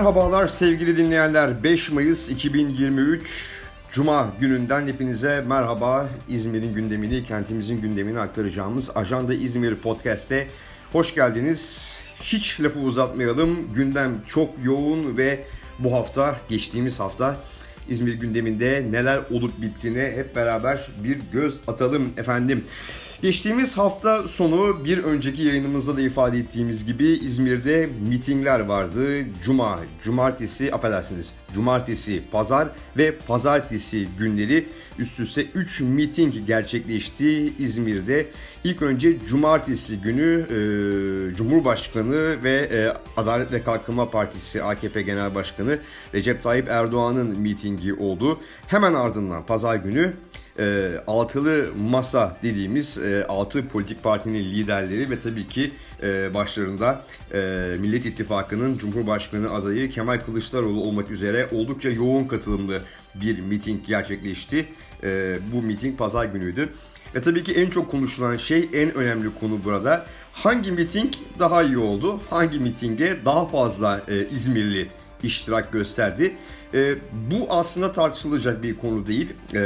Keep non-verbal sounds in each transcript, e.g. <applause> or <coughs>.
Merhabalar sevgili dinleyenler. 5 Mayıs 2023 Cuma gününden hepinize merhaba. İzmir'in gündemini, kentimizin gündemini aktaracağımız Ajanda İzmir Podcast'te hoş geldiniz. Hiç lafı uzatmayalım. Gündem çok yoğun ve bu hafta, geçtiğimiz hafta İzmir gündeminde neler olup bittiğine hep beraber bir göz atalım efendim. Geçtiğimiz hafta sonu bir önceki yayınımızda da ifade ettiğimiz gibi İzmir'de mitingler vardı. Cuma, cumartesi, affedersiniz, cumartesi, pazar ve pazartesi günleri üst üste 3 miting gerçekleşti İzmir'de. İlk önce cumartesi günü e, Cumhurbaşkanı ve e, Adalet ve Kalkınma Partisi AKP Genel Başkanı Recep Tayyip Erdoğan'ın mitingi oldu. Hemen ardından pazar günü e, altılı masa dediğimiz e, altı politik partinin liderleri ve tabii ki e, başlarında e, Millet İttifakı'nın Cumhurbaşkanı adayı Kemal Kılıçdaroğlu olmak üzere oldukça yoğun katılımlı bir miting gerçekleşti. E, bu miting pazar günüydü. Ve tabii ki en çok konuşulan şey, en önemli konu burada. Hangi miting daha iyi oldu? Hangi mitinge daha fazla e, İzmirli iştirak gösterdi? E, bu aslında tartışılacak bir konu değil. E,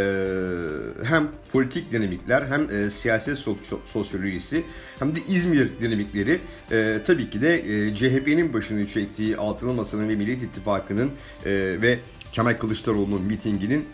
hem politik dinamikler hem e, siyaset sosyolojisi hem de İzmir dinamikleri e, tabii ki de e, CHP'nin başını çektiği Altılı Masa'nın ve Millet İttifakı'nın e, ve Kemal Kılıçdaroğlu'nun mitinginin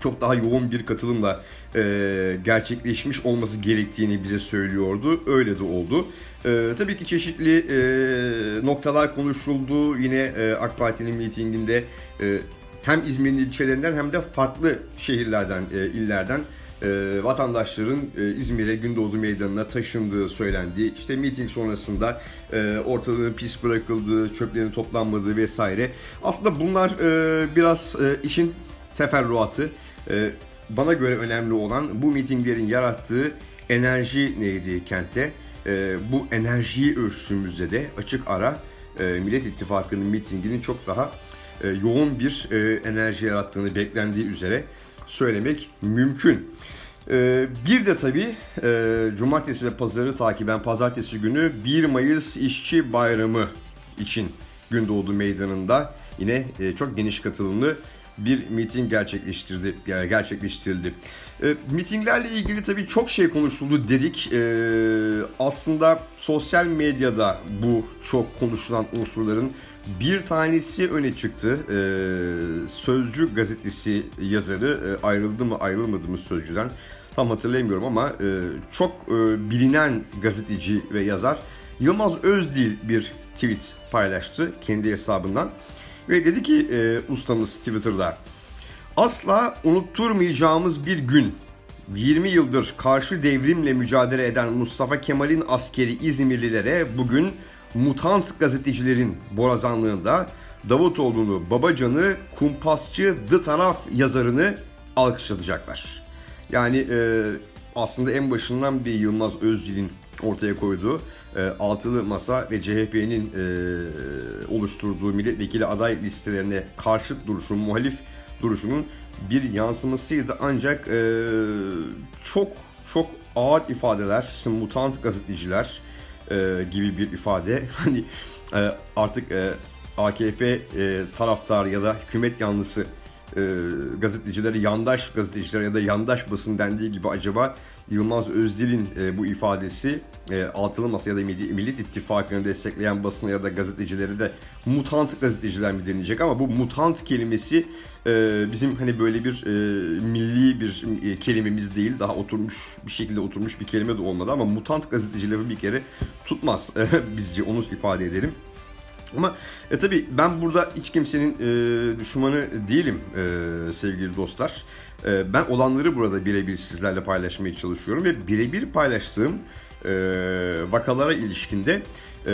çok daha yoğun bir katılımla e, gerçekleşmiş olması gerektiğini bize söylüyordu. Öyle de oldu. E, tabii ki çeşitli e, noktalar konuşuldu. Yine e, AK Parti'nin mitinginde e, hem İzmir'in ilçelerinden hem de farklı şehirlerden, e, illerden e, vatandaşların e, İzmir'e Gündoğdu Meydanı'na taşındığı söylendi. İşte miting sonrasında e, ortalığın pis bırakıldığı, çöplerin toplanmadığı vesaire. Aslında bunlar e, biraz e, işin teferruatı. E, bana göre önemli olan bu mitinglerin yarattığı enerji neydi kentte? E, bu enerjiyi ölçtüğümüzde de açık ara e, Millet İttifakı'nın mitinginin çok daha e, yoğun bir e, enerji yarattığını beklendiği üzere söylemek mümkün. E, bir de tabii e, cumartesi ve pazarı takiben pazartesi günü 1 Mayıs İşçi Bayramı için Gündoğdu Meydanı'nda yine e, çok geniş katılımlı bir miting gerçekleştirdi gerçekleştirildi. E, mitinglerle ilgili tabii çok şey konuşuldu dedik. E, aslında sosyal medyada bu çok konuşulan unsurların bir tanesi öne çıktı. E, Sözcü gazetesi yazarı e, ayrıldı mı ayrılmadı mı Sözcü'den tam hatırlayamıyorum ama e, çok e, bilinen gazeteci ve yazar Yılmaz Özdil bir tweet paylaştı kendi hesabından. Ve dedi ki e, ustamız Twitter'da asla unutturmayacağımız bir gün 20 yıldır karşı devrimle mücadele eden Mustafa Kemal'in askeri İzmirlilere bugün mutant gazetecilerin borazanlığında Davutoğlu'nu, Babacan'ı, kumpasçı, The Taraf yazarını alkışlatacaklar. Yani e, aslında en başından bir Yılmaz Özdil'in ortaya koyduğu e, altılı masa ve CHP'nin e, oluşturduğu milletvekili aday listelerine karşıt duruşun, muhalif duruşunun bir yansımasıydı. Ancak e, çok çok ağır ifadeler, işte mutant gazeteciler e, gibi bir ifade. <laughs> Hani e, artık e, AKP e, taraftar ya da hükümet yanlısı e, gazetecilere yandaş gazeteciler ya da yandaş basın dendiği gibi acaba Yılmaz Özdil'in e, bu ifadesi e, altılı masa ya da Millet İttifakı'nı destekleyen basına ya da gazetecileri de mutant gazeteciler mi denilecek ama bu mutant kelimesi e, bizim hani böyle bir e, milli bir e, kelimemiz değil daha oturmuş bir şekilde oturmuş bir kelime de olmadı ama mutant gazetecileri bir kere tutmaz <laughs> bizce onu ifade edelim. Ama e, tabii ben burada hiç kimsenin e, düşmanı değilim e, sevgili dostlar. E, ben olanları burada birebir sizlerle paylaşmaya çalışıyorum ve birebir paylaştığım e, vakalara ilişkinde e,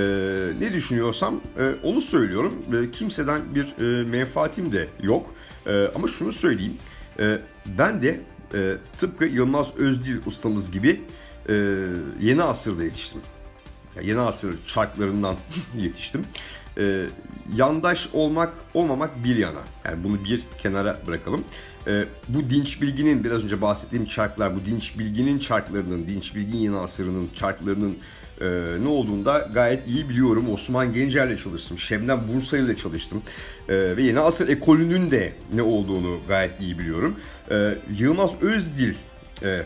ne düşünüyorsam e, onu söylüyorum. E, kimseden bir e, menfaatim de yok. E, ama şunu söyleyeyim. E, ben de e, tıpkı Yılmaz Özdil ustamız gibi e, yeni asırda yetiştim. Yani yeni asır çarklarından <laughs> yetiştim e, yandaş olmak olmamak bir yana. Yani bunu bir kenara bırakalım. E, bu dinç bilginin biraz önce bahsettiğim çarklar, bu dinç bilginin çarklarının, dinç bilgin yeni asırının çarklarının e, ne olduğunu da gayet iyi biliyorum. Osman Gencer'le çalıştım, Şebnem Bursa ile çalıştım e, ve Yeni Asır ekolünün de ne olduğunu gayet iyi biliyorum. E, Yılmaz Özdil e,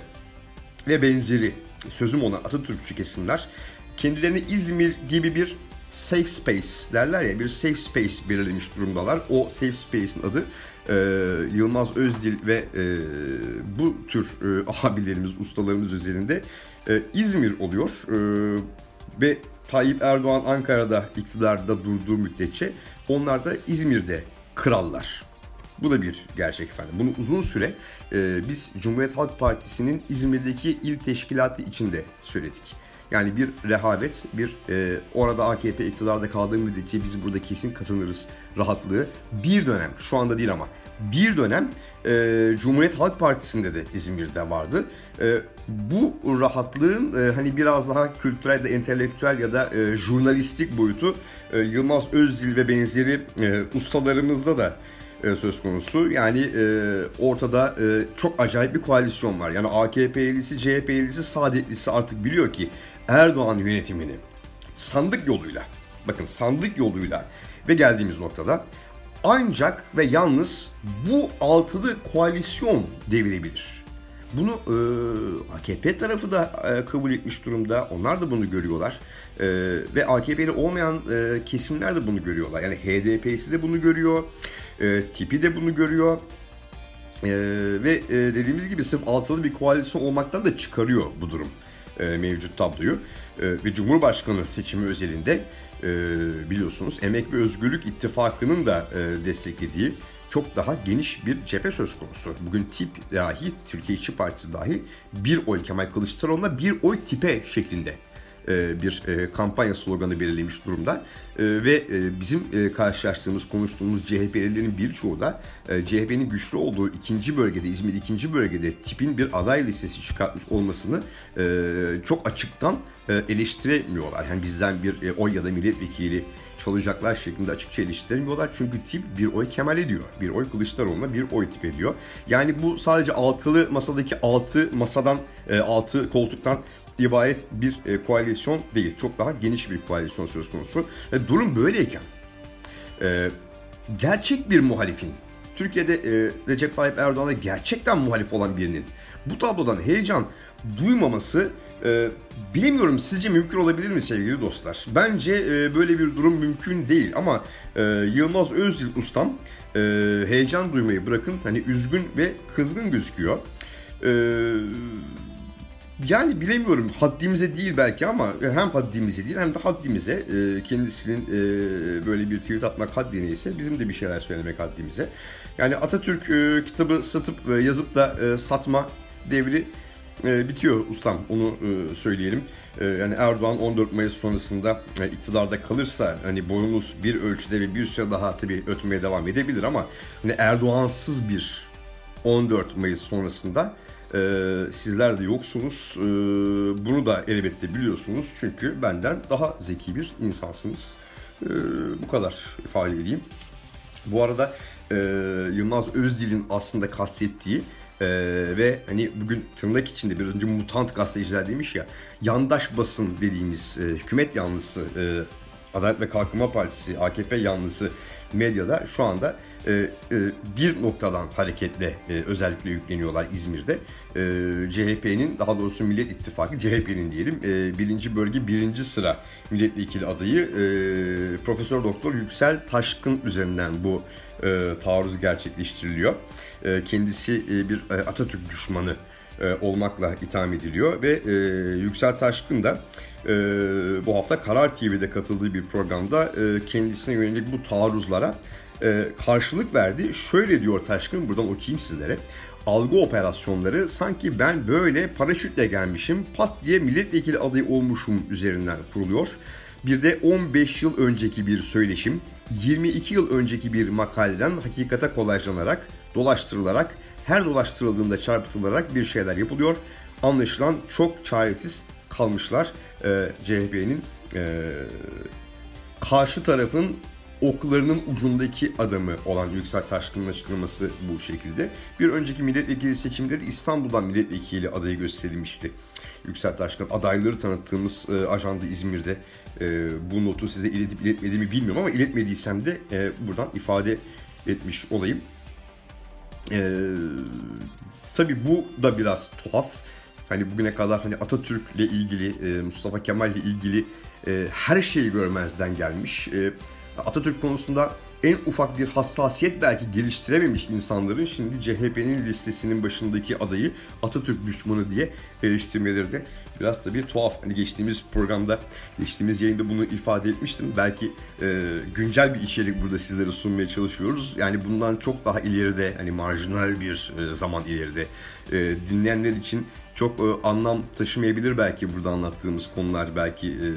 ve benzeri sözüm ona Atatürkçü kesimler kendilerini İzmir gibi bir safe space derler ya bir safe space belirlemiş durumdalar. O safe space'in adı e, Yılmaz Özdil ve e, bu tür e, <laughs> abilerimiz, ustalarımız üzerinde e, İzmir oluyor. E, ve Tayyip Erdoğan Ankara'da iktidarda durduğu müddetçe onlar da İzmir'de krallar. Bu da bir gerçek efendim. Bunu uzun süre e, biz Cumhuriyet Halk Partisi'nin İzmir'deki il teşkilatı içinde söyledik. Yani bir rehavet, bir e, orada AKP iktidarda kaldığı müddetçe biz burada kesin kazanırız rahatlığı. Bir dönem, şu anda değil ama bir dönem e, Cumhuriyet Halk Partisi'nde de İzmir'de vardı. E, bu rahatlığın e, hani biraz daha kültürel de entelektüel ya da e, jurnalistik boyutu e, Yılmaz Özdil ve benzeri e, ustalarımızda da e, söz konusu. Yani e, ortada e, çok acayip bir koalisyon var. Yani AKP'lisi, CHP'lisi, Saadetlisi artık biliyor ki Erdoğan yönetimini sandık yoluyla, bakın sandık yoluyla ve geldiğimiz noktada ancak ve yalnız bu altılı koalisyon devirebilir. Bunu e, AKP tarafı da e, kabul etmiş durumda. Onlar da bunu görüyorlar. E, ve AKP'li olmayan e, kesimler de bunu görüyorlar. Yani HDP'si de bunu görüyor. E, tipi de bunu görüyor. E, ve e, dediğimiz gibi sırf altılı bir koalisyon olmaktan da çıkarıyor bu durum e, mevcut tabloyu. E, ve Cumhurbaşkanı seçimi özelinde e, biliyorsunuz Emek ve Özgürlük İttifakı'nın da e, desteklediği çok daha geniş bir cephe söz konusu. Bugün tip dahi, Türkiye İşçi Partisi dahi bir oy Kemal Kılıçdaroğlu'na bir oy tipe şeklinde bir e, kampanya sloganı belirlemiş durumda. E, ve bizim karşılaştığımız, konuştuğumuz CHP'lilerin birçoğu da CHP'nin güçlü olduğu ikinci bölgede, İzmir ikinci bölgede tipin bir aday listesi çıkartmış olmasını çok açıktan eleştiremiyorlar. Yani bizden bir oy ya da milletvekili çalacaklar şeklinde açıkça eleştiremiyorlar. Çünkü tip bir oy Kemal ediyor. Bir oy Kılıçdaroğlu'na bir oy tip ediyor. Yani bu sadece altılı masadaki altı masadan, altı koltuktan ibaret bir e, koalisyon değil. Çok daha geniş bir koalisyon söz konusu. E, durum böyleyken e, gerçek bir muhalifin, Türkiye'de e, Recep Tayyip Erdoğan'a gerçekten muhalif olan birinin bu tablodan heyecan duymaması e, bilemiyorum sizce mümkün olabilir mi sevgili dostlar? Bence e, böyle bir durum mümkün değil ama e, Yılmaz Özdil ustam e, heyecan duymayı bırakın hani üzgün ve kızgın gözüküyor. Eee yani bilemiyorum haddimize değil belki ama hem haddimize değil hem de haddimize e, kendisinin e, böyle bir tweet atmak haddine ise bizim de bir şeyler söylemek haddimize. Yani Atatürk e, kitabı satıp yazıp da satma devri bitiyor ustam onu söyleyelim. Yani Erdoğan 14 Mayıs sonrasında iktidarda kalırsa hani boyunuz bir ölçüde ve bir süre daha tabii ötmeye devam edebilir ama hani Erdoğansız bir 14 Mayıs sonrasında ee, sizler de yoksunuz. Ee, bunu da elbette biliyorsunuz. Çünkü benden daha zeki bir insansınız. Ee, bu kadar ifade edeyim. Bu arada e, Yılmaz Özdil'in aslında kastettiği ee, ve hani bugün tırnak içinde bir önce mutant gazeteciler demiş ya yandaş basın dediğimiz e, hükümet yanlısı e, Adalet ve Kalkınma Partisi AKP yanlısı medyada şu anda bir noktadan hareketle e, özellikle yükleniyorlar İzmir'de. E, CHP'nin daha doğrusu Millet İttifakı CHP'nin diyelim e, birinci bölge birinci sıra milletvekili adayı e, Profesör Doktor Yüksel Taşkın üzerinden bu e, taarruz gerçekleştiriliyor. E, kendisi e, bir e, Atatürk düşmanı e, olmakla itham ediliyor ve e, Yüksel Taşkın da e, bu hafta Karar TV'de katıldığı bir programda e, kendisine yönelik bu taarruzlara e, karşılık verdi. Şöyle diyor Taşkın, buradan okuyayım sizlere. Algı operasyonları sanki ben böyle paraşütle gelmişim, pat diye milletvekili adayı olmuşum üzerinden kuruluyor. Bir de 15 yıl önceki bir söyleşim, 22 yıl önceki bir makaleden hakikate kolajlanarak, dolaştırılarak, her dolaştırıldığında çarpıtılarak bir şeyler yapılıyor. Anlaşılan çok çaresiz kalmışlar e, CHP'nin e, karşı tarafın oklarının ucundaki adamı olan Yüksel Taşkın'ın açıklaması bu şekilde. Bir önceki milletvekili seçimde de İstanbul'dan milletvekili adayı gösterilmişti. Yüksel Taşkın adayları tanıttığımız e, ajanda İzmir'de e, bu notu size iletip iletmediğimi bilmiyorum ama iletmediysem de e, buradan ifade etmiş olayım. E, tabii bu da biraz tuhaf. Hani bugüne kadar hani Atatürk'le ilgili, e, Mustafa Kemal'le ilgili e, her şeyi görmezden gelmiş. E, Atatürk konusunda en ufak bir hassasiyet belki geliştirememiş insanların şimdi CHP'nin listesinin başındaki adayı Atatürk düşmanı diye eleştirmeleri de biraz tabii tuhaf. Hani geçtiğimiz programda, geçtiğimiz yayında bunu ifade etmiştim. Belki e, güncel bir içerik burada sizlere sunmaya çalışıyoruz. Yani bundan çok daha ileride, hani marjinal bir e, zaman ileride e, dinleyenler için çok e, anlam taşımayabilir belki burada anlattığımız konular belki e,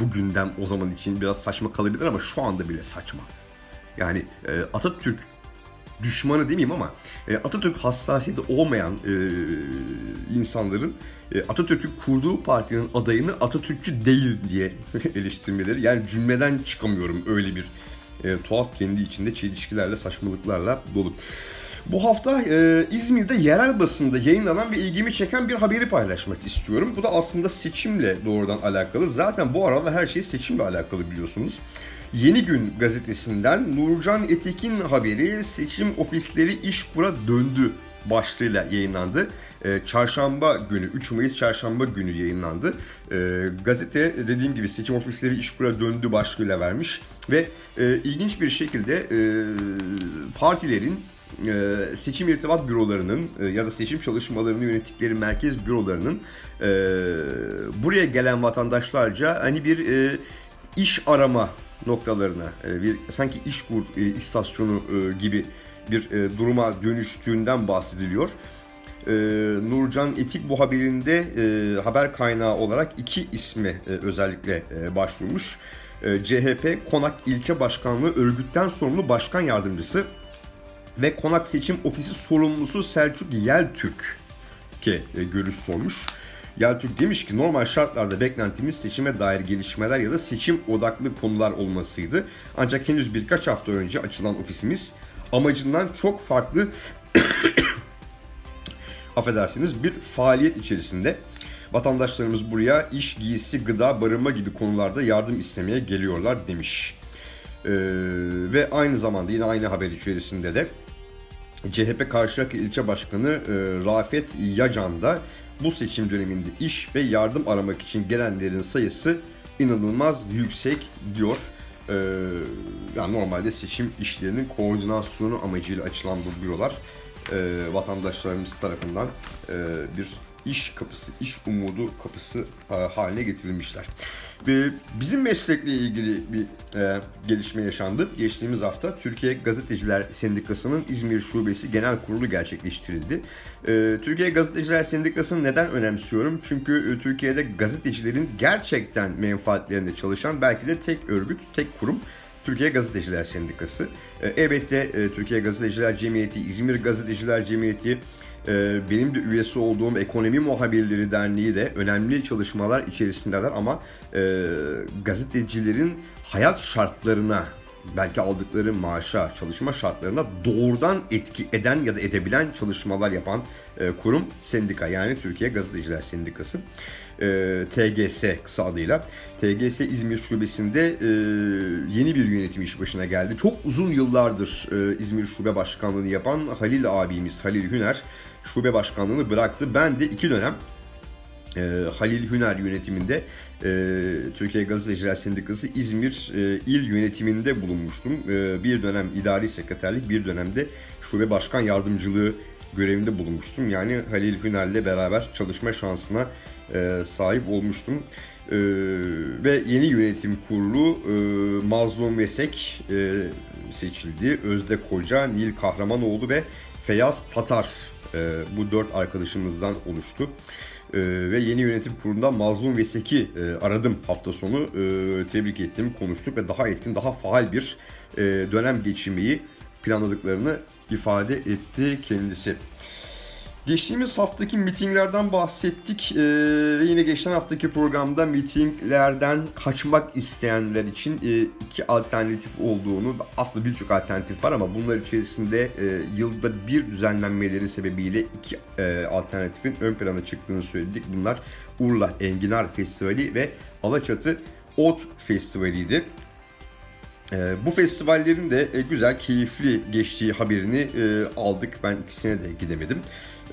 bu gündem o zaman için biraz saçma kalabilir ama şu anda bile saçma. Yani e, Atatürk düşmanı demeyeyim ama e, Atatürk hassasiyeti olmayan e, insanların e, Atatürk'ü kurduğu partinin adayını Atatürkçü değil diye <laughs> eleştirmeleri. Yani cümleden çıkamıyorum öyle bir e, tuhaf kendi içinde çelişkilerle saçmalıklarla dolu. Bu hafta e, İzmir'de yerel basında yayınlanan ve ilgimi çeken bir haberi paylaşmak istiyorum. Bu da aslında seçimle doğrudan alakalı. Zaten bu arada her şey seçimle alakalı biliyorsunuz. Yeni Gün gazetesinden Nurcan Etekin haberi seçim ofisleri iş bura döndü başlığıyla yayınlandı. Ee, çarşamba günü, 3 Mayıs çarşamba günü yayınlandı. Ee, gazete dediğim gibi seçim ofisleri iş bura döndü başlığıyla vermiş. Ve e, ilginç bir şekilde e, partilerin e, seçim irtibat bürolarının e, ya da seçim çalışmalarını yönettikleri merkez bürolarının e, buraya gelen vatandaşlarca hani bir iş arama noktalarına bir sanki işkur e, istasyonu gibi bir duruma dönüştüğünden bahsediliyor. E, Nurcan Etik bu haberinde e, haber kaynağı olarak iki ismi e, özellikle e, başvurmuş. E, CHP Konak İlçe Başkanlığı örgütten sorumlu başkan yardımcısı ve Konak Seçim Ofisi sorumlusu Selçuk Yeltürk ki e, görüş sormuş. Yeltürk demiş ki normal şartlarda beklentimiz seçime dair gelişmeler ya da seçim odaklı konular olmasıydı. Ancak henüz birkaç hafta önce açılan ofisimiz amacından çok farklı <coughs> affedersiniz bir faaliyet içerisinde. Vatandaşlarımız buraya iş, giysi, gıda, barınma gibi konularda yardım istemeye geliyorlar demiş. Ee, ve aynı zamanda yine aynı haber içerisinde de CHP Karşıyaka İlçe Başkanı e, Rafet Yacan da bu seçim döneminde iş ve yardım aramak için gelenlerin sayısı inanılmaz yüksek diyor. Ee, yani normalde seçim işlerinin koordinasyonu amacıyla açılan bu bürolar e, vatandaşlarımız tarafından e, bir iş kapısı, iş umudu kapısı e, haline getirilmişler. Bizim meslekle ilgili bir e, gelişme yaşandı. Geçtiğimiz hafta Türkiye Gazeteciler Sendikası'nın İzmir Şubesi Genel Kurulu gerçekleştirildi. E, Türkiye Gazeteciler Sendikası'nı neden önemsiyorum? Çünkü Türkiye'de gazetecilerin gerçekten menfaatlerinde çalışan belki de tek örgüt, tek kurum. Türkiye Gazeteciler Sendikası. elbette Türkiye Gazeteciler Cemiyeti, İzmir Gazeteciler Cemiyeti, ee, benim de üyesi olduğum Ekonomi Muhabirleri Derneği de önemli çalışmalar içerisindeler ama e, gazetecilerin hayat şartlarına belki aldıkları maaşa, çalışma şartlarına doğrudan etki eden ya da edebilen çalışmalar yapan e, kurum sendika yani Türkiye Gazeteciler Sendikası. E, TGS kısa adıyla. TGS İzmir Şubesi'nde e, yeni bir yönetim iş başına geldi. Çok uzun yıllardır e, İzmir Şube Başkanlığı'nı yapan Halil abimiz Halil Hüner şube başkanlığını bıraktı. Ben de iki dönem e, Halil Hüner yönetiminde e, Türkiye Gazeteciler Sendikası İzmir e, il yönetiminde bulunmuştum. E, bir dönem idari sekreterlik, bir dönemde şube başkan yardımcılığı görevinde bulunmuştum. Yani Halil Hüner'le beraber çalışma şansına e, sahip olmuştum. E, ve yeni yönetim kurulu e, Mazlum Vesek e, seçildi. Özde Koca, Nil Kahramanoğlu ve Feyyaz Tatar e, bu dört arkadaşımızdan oluştu. E, ve yeni yönetim kurulunda Mazlum Vesek'i e, aradım hafta sonu. E, tebrik ettim, konuştuk ve daha etkin, daha faal bir e, dönem geçirmeyi planladıklarını ifade etti kendisi. Geçtiğimiz haftaki mitinglerden bahsettik ve yine geçen haftaki programda mitinglerden kaçmak isteyenler için e, iki alternatif olduğunu aslında birçok alternatif var ama bunlar içerisinde e, yılda bir düzenlenmeleri sebebiyle iki e, alternatifin ön plana çıktığını söyledik. Bunlar Urla Enginar Festivali ve Alaçatı Ot Festivali'ydi. Bu festivallerin de güzel, keyifli geçtiği haberini aldık. Ben ikisine de gidemedim.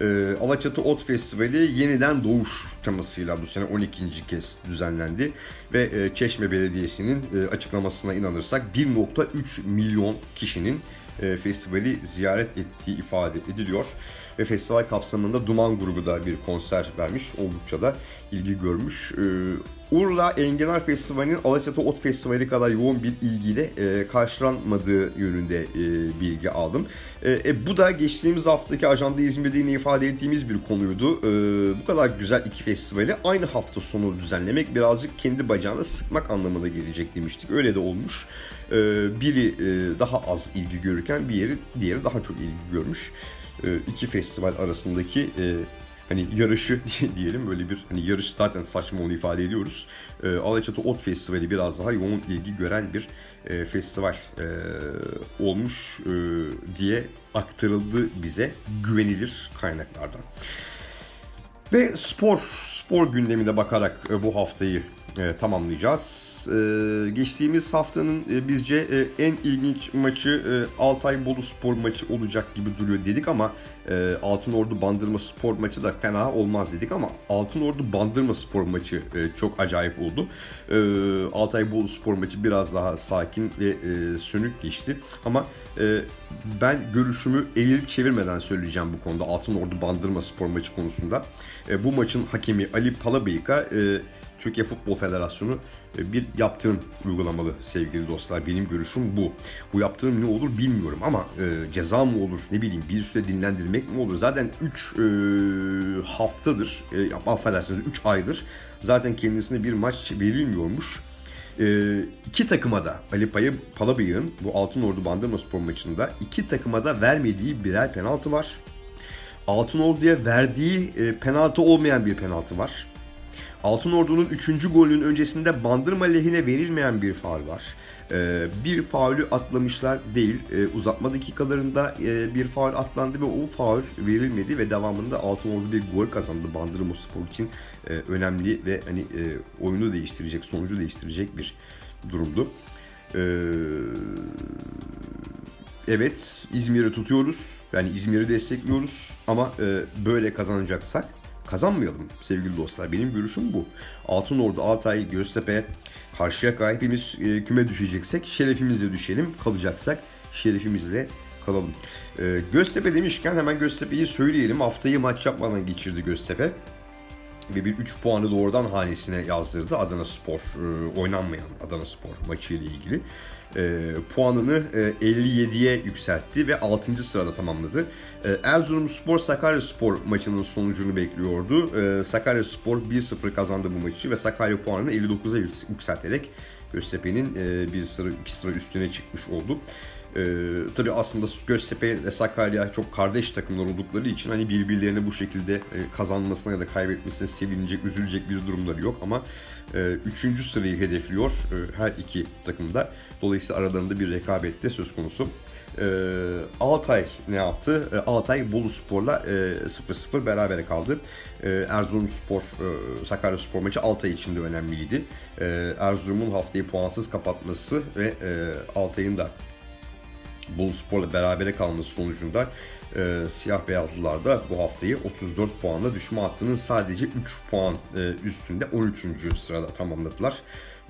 E, Alaçatı Ot Festivali yeniden doğuş temasıyla bu sene 12. kez düzenlendi. Ve e, Çeşme Belediyesi'nin e, açıklamasına inanırsak 1.3 milyon kişinin e, festivali ziyaret ettiği ifade ediliyor. Ve festival kapsamında Duman grubu da bir konser vermiş. Oldukça da ilgi görmüş. E, Urla Enginar Festivali'nin Alaçatı Ot Festivali kadar yoğun bir ilgiyle e, karşılanmadığı yönünde e, bilgi aldım. E, e, bu da geçtiğimiz haftaki Ajanda İzmir'de yine ifade ettiğimiz bir konuydu. E, bu kadar güzel iki festivali aynı hafta sonu düzenlemek birazcık kendi bacağına sıkmak anlamına gelecek demiştik. Öyle de olmuş. E, biri e, daha az ilgi görürken bir yeri diğeri daha çok ilgi görmüş. E, iki festival arasındaki e, hani yarışı <laughs> diyelim böyle bir hani yarış zaten saçma onu ifade ediyoruz. E, Alaçatı Ot Festivali biraz daha yoğun ilgi gören bir e, festival e, olmuş e, diye aktarıldı bize güvenilir kaynaklardan. Ve spor, spor gündemine bakarak e, bu haftayı e, tamamlayacağız. E, geçtiğimiz haftanın e, bizce e, en ilginç maçı e, Altay Bolu Spor maçı olacak gibi duruyor dedik ama e, Altın Ordu Bandırma Spor maçı da fena olmaz dedik ama Altın Ordu Bandırma Spor maçı e, çok acayip oldu. E, Altay Bolu Spor maçı biraz daha sakin ve e, sönük geçti ama e, ben görüşümü evirip çevirmeden söyleyeceğim bu konuda Altın Ordu Bandırma Spor maçı konusunda. E, bu maçın hakemi Ali Palabıyık'a e, Türkiye Futbol Federasyonu e, bir yaptırım uygulamalı sevgili dostlar. Benim görüşüm bu. Bu yaptırım ne olur bilmiyorum ama e, ceza mı olur ne bileyim bir süre dinlendirmek mi olur? Zaten 3 e, haftadır, e, affedersiniz 3 aydır zaten kendisine bir maç verilmiyormuş. E, iki takıma da Ali Payı Palabıyık'ın bu Altın Ordu Bandırma Spor maçında iki takıma da vermediği birer penaltı var. Altın Ordu'ya verdiği e, penaltı olmayan bir penaltı var. Altın Ordu'nun 3. golünün öncesinde Bandırma lehine verilmeyen bir faul var. Ee, bir faulü atlamışlar değil. Ee, uzatma dakikalarında e, bir faul atlandı ve o faul verilmedi ve devamında Altın Ordu bir gol kazandı Bandırma Spor için. E, önemli ve hani e, oyunu değiştirecek, sonucu değiştirecek bir durumdu. Ee, evet İzmir'i tutuyoruz. Yani İzmir'i destekliyoruz ama e, böyle kazanacaksak kazanmayalım sevgili dostlar. Benim görüşüm bu. Altın Ordu, Altay, Göztepe, Karşıyaka hepimiz e, küme düşeceksek şerefimizle düşelim. Kalacaksak şerefimizle kalalım. E, Göztepe demişken hemen Göztepe'yi söyleyelim. Haftayı maç yapmadan geçirdi Göztepe ve bir 3 puanı doğrudan hanesine yazdırdı Adana Spor e, oynanmayan Adana Spor maçı ile ilgili. E, puanını e, 57'ye yükseltti ve 6. sırada tamamladı. E, Erzurum Spor Sakarya Spor maçının sonucunu bekliyordu. E, Sakarya Spor 1-0 kazandı bu maçı ve Sakarya puanını 59'a yükselterek Göztepe'nin e, bir sıra iki sıra üstüne çıkmış oldu. Ee, tabii aslında Göztepe ve Sakarya çok kardeş takımlar oldukları için hani birbirlerine bu şekilde e, kazanmasına ya da kaybetmesine sevinecek, üzülecek bir durumları yok ama e, üçüncü sırayı hedefliyor e, her iki takımda. Dolayısıyla aralarında bir rekabette söz konusu. E, Altay ne yaptı? E, Altay Bolu Spor'la e, 0-0 berabere kaldı. E, Erzurum Spor, e, Sakarya Spor maçı Altay için de önemliydi. E, Erzurum'un haftayı puansız kapatması ve e, Altay'ın da Bolu Spor'la berabere kalması sonucunda e, siyah beyazlılar da bu haftayı 34 puanla düşme hattının sadece 3 puan e, üstünde 13. sırada tamamladılar.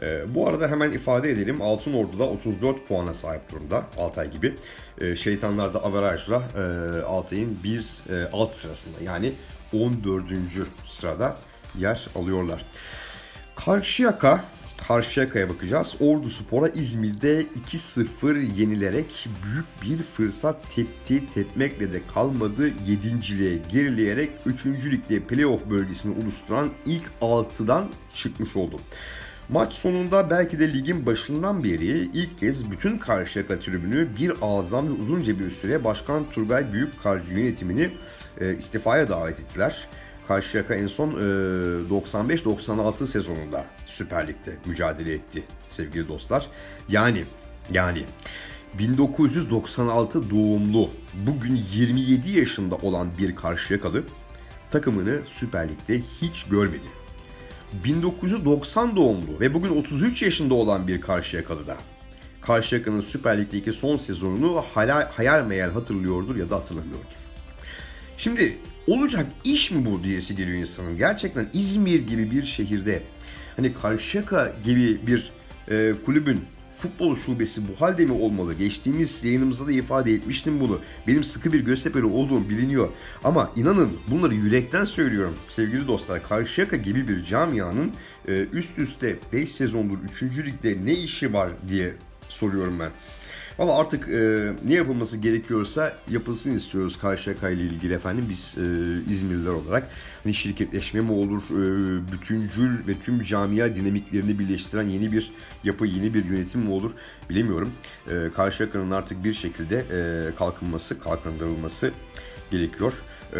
E, bu arada hemen ifade edelim Altın Ordu'da 34 puana sahip durumda Altay gibi. E, Şeytanlar da averajla e, Altay'ın bir e, alt sırasında yani 14. sırada yer alıyorlar. Karşıyaka Karşıyaka'ya bakacağız. Ordu Spor'a İzmir'de 2-0 yenilerek büyük bir fırsat tepti. Tepmekle de kalmadı. 7.liğe gerileyerek 3. ligde playoff bölgesini oluşturan ilk 6'dan çıkmış oldu. Maç sonunda belki de ligin başından beri ilk kez bütün Karşıyaka tribünü bir ağızdan ve uzunca bir süre Başkan Turgay Büyükkarcı yönetimini e, istifaya davet ettiler. Karşıyaka en son e, 95-96 sezonunda Süper Lig'de mücadele etti sevgili dostlar. Yani yani 1996 doğumlu bugün 27 yaşında olan bir Karşıyakalı takımını Süper Lig'de hiç görmedi. 1990 doğumlu ve bugün 33 yaşında olan bir Karşıyakalı da Karşıyaka'nın Süper Lig'deki son sezonunu hayal, hayal meyal hatırlıyordur ya da hatırlamıyordur. Şimdi olacak iş mi bu diyesi geliyor insanın. Gerçekten İzmir gibi bir şehirde hani Karşıyaka gibi bir e, kulübün futbol şubesi bu halde mi olmalı? Geçtiğimiz yayınımızda da ifade etmiştim bunu. Benim sıkı bir Göztepe'li olduğum biliniyor. Ama inanın bunları yürekten söylüyorum sevgili dostlar. Karşıyaka gibi bir camianın e, üst üste 5 sezondur 3. ligde ne işi var diye soruyorum ben. Valla artık e, ne yapılması gerekiyorsa yapılsın istiyoruz Karşıyaka ile ilgili efendim biz e, İzmirliler olarak. Hani şirketleşme mi olur, e, bütüncül ve tüm camia dinamiklerini birleştiren yeni bir yapı, yeni bir yönetim mi olur bilemiyorum. E, Karşıyaka'nın artık bir şekilde e, kalkınması, kalkındırılması gerekiyor. E,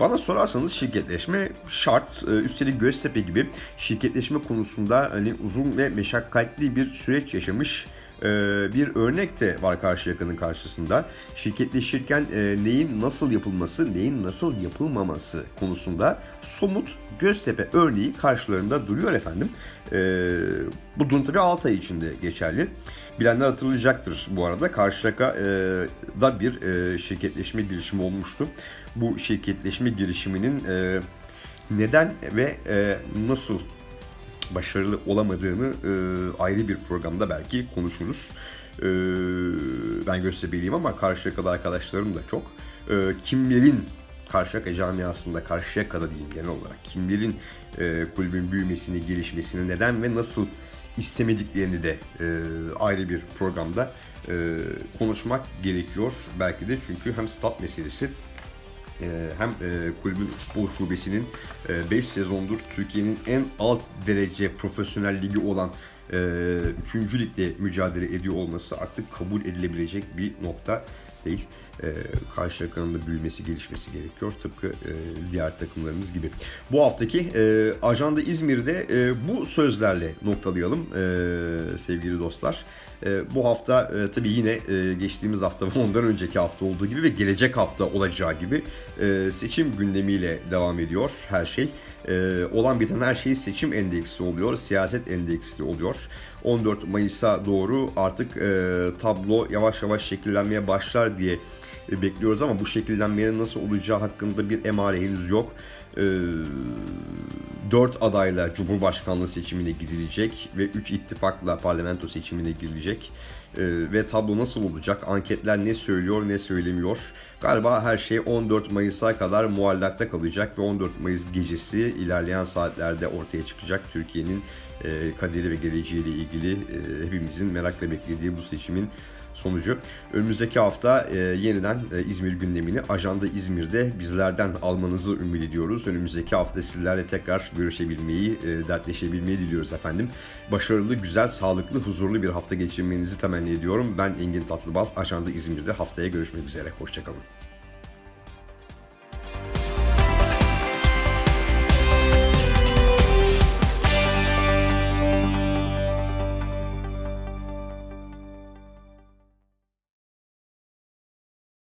bana sorarsanız şirketleşme şart. E, üstelik Göztepe gibi şirketleşme konusunda hani uzun ve meşakkatli bir süreç yaşamış bir örnek de var Karşıyaka'nın karşısında. Şirketleşirken e, neyin nasıl yapılması, neyin nasıl yapılmaması konusunda somut Göztepe örneği karşılarında duruyor efendim. E, bu durum tabii 6 ay içinde geçerli. Bilenler hatırlayacaktır bu arada. Karşıyaka'da bir şirketleşme girişimi olmuştu. Bu şirketleşme girişiminin neden ve nasıl başarılı olamadığını e, ayrı bir programda belki konuşuruz. E, ben Göztepe'liyim ama Karşıyaka'da arkadaşlarım da çok. E, kimlerin Karşıyaka camiasında, Karşıyaka'da diyeyim genel olarak, kimlerin e, kulübün büyümesini, gelişmesini neden ve nasıl istemediklerini de e, ayrı bir programda e, konuşmak gerekiyor. Belki de çünkü hem stat meselesi hem e, kulübün futbol şubesinin 5 e, sezondur Türkiye'nin en alt derece profesyonel ligi olan 3. E, ligde mücadele ediyor olması artık kabul edilebilecek bir nokta değil. E, Karşıyaka'nın da büyümesi, gelişmesi gerekiyor. Tıpkı e, diğer takımlarımız gibi. Bu haftaki e, Ajanda İzmir'de e, bu sözlerle noktalayalım e, sevgili dostlar. E, bu hafta e, tabii yine e, geçtiğimiz hafta ve ondan önceki hafta olduğu gibi ve gelecek hafta olacağı gibi e, seçim gündemiyle devam ediyor her şey. E, olan biten her şey seçim endeksi oluyor, siyaset endeksi oluyor. 14 Mayıs'a doğru artık e, tablo yavaş yavaş şekillenmeye başlar diye bekliyoruz ama bu şekillenmenin nasıl olacağı hakkında bir emare henüz yok. E, 4 adayla Cumhurbaşkanlığı seçimine gidilecek ve 3 ittifakla parlamento seçimine girilecek. E, ve tablo nasıl olacak? Anketler ne söylüyor ne söylemiyor? Galiba her şey 14 Mayıs'a kadar muallakta kalacak ve 14 Mayıs gecesi ilerleyen saatlerde ortaya çıkacak Türkiye'nin e, kaderi ve geleceğiyle ilgili e, hepimizin merakla beklediği bu seçimin sonucu. Önümüzdeki hafta e, yeniden e, İzmir gündemini Ajanda İzmir'de bizlerden almanızı ümit ediyoruz. Önümüzdeki hafta sizlerle tekrar görüşebilmeyi, e, dertleşebilmeyi diliyoruz efendim. Başarılı, güzel, sağlıklı, huzurlu bir hafta geçirmenizi temenni ediyorum. Ben Engin Tatlıbal, Ajanda İzmir'de haftaya görüşmek üzere. Hoşçakalın.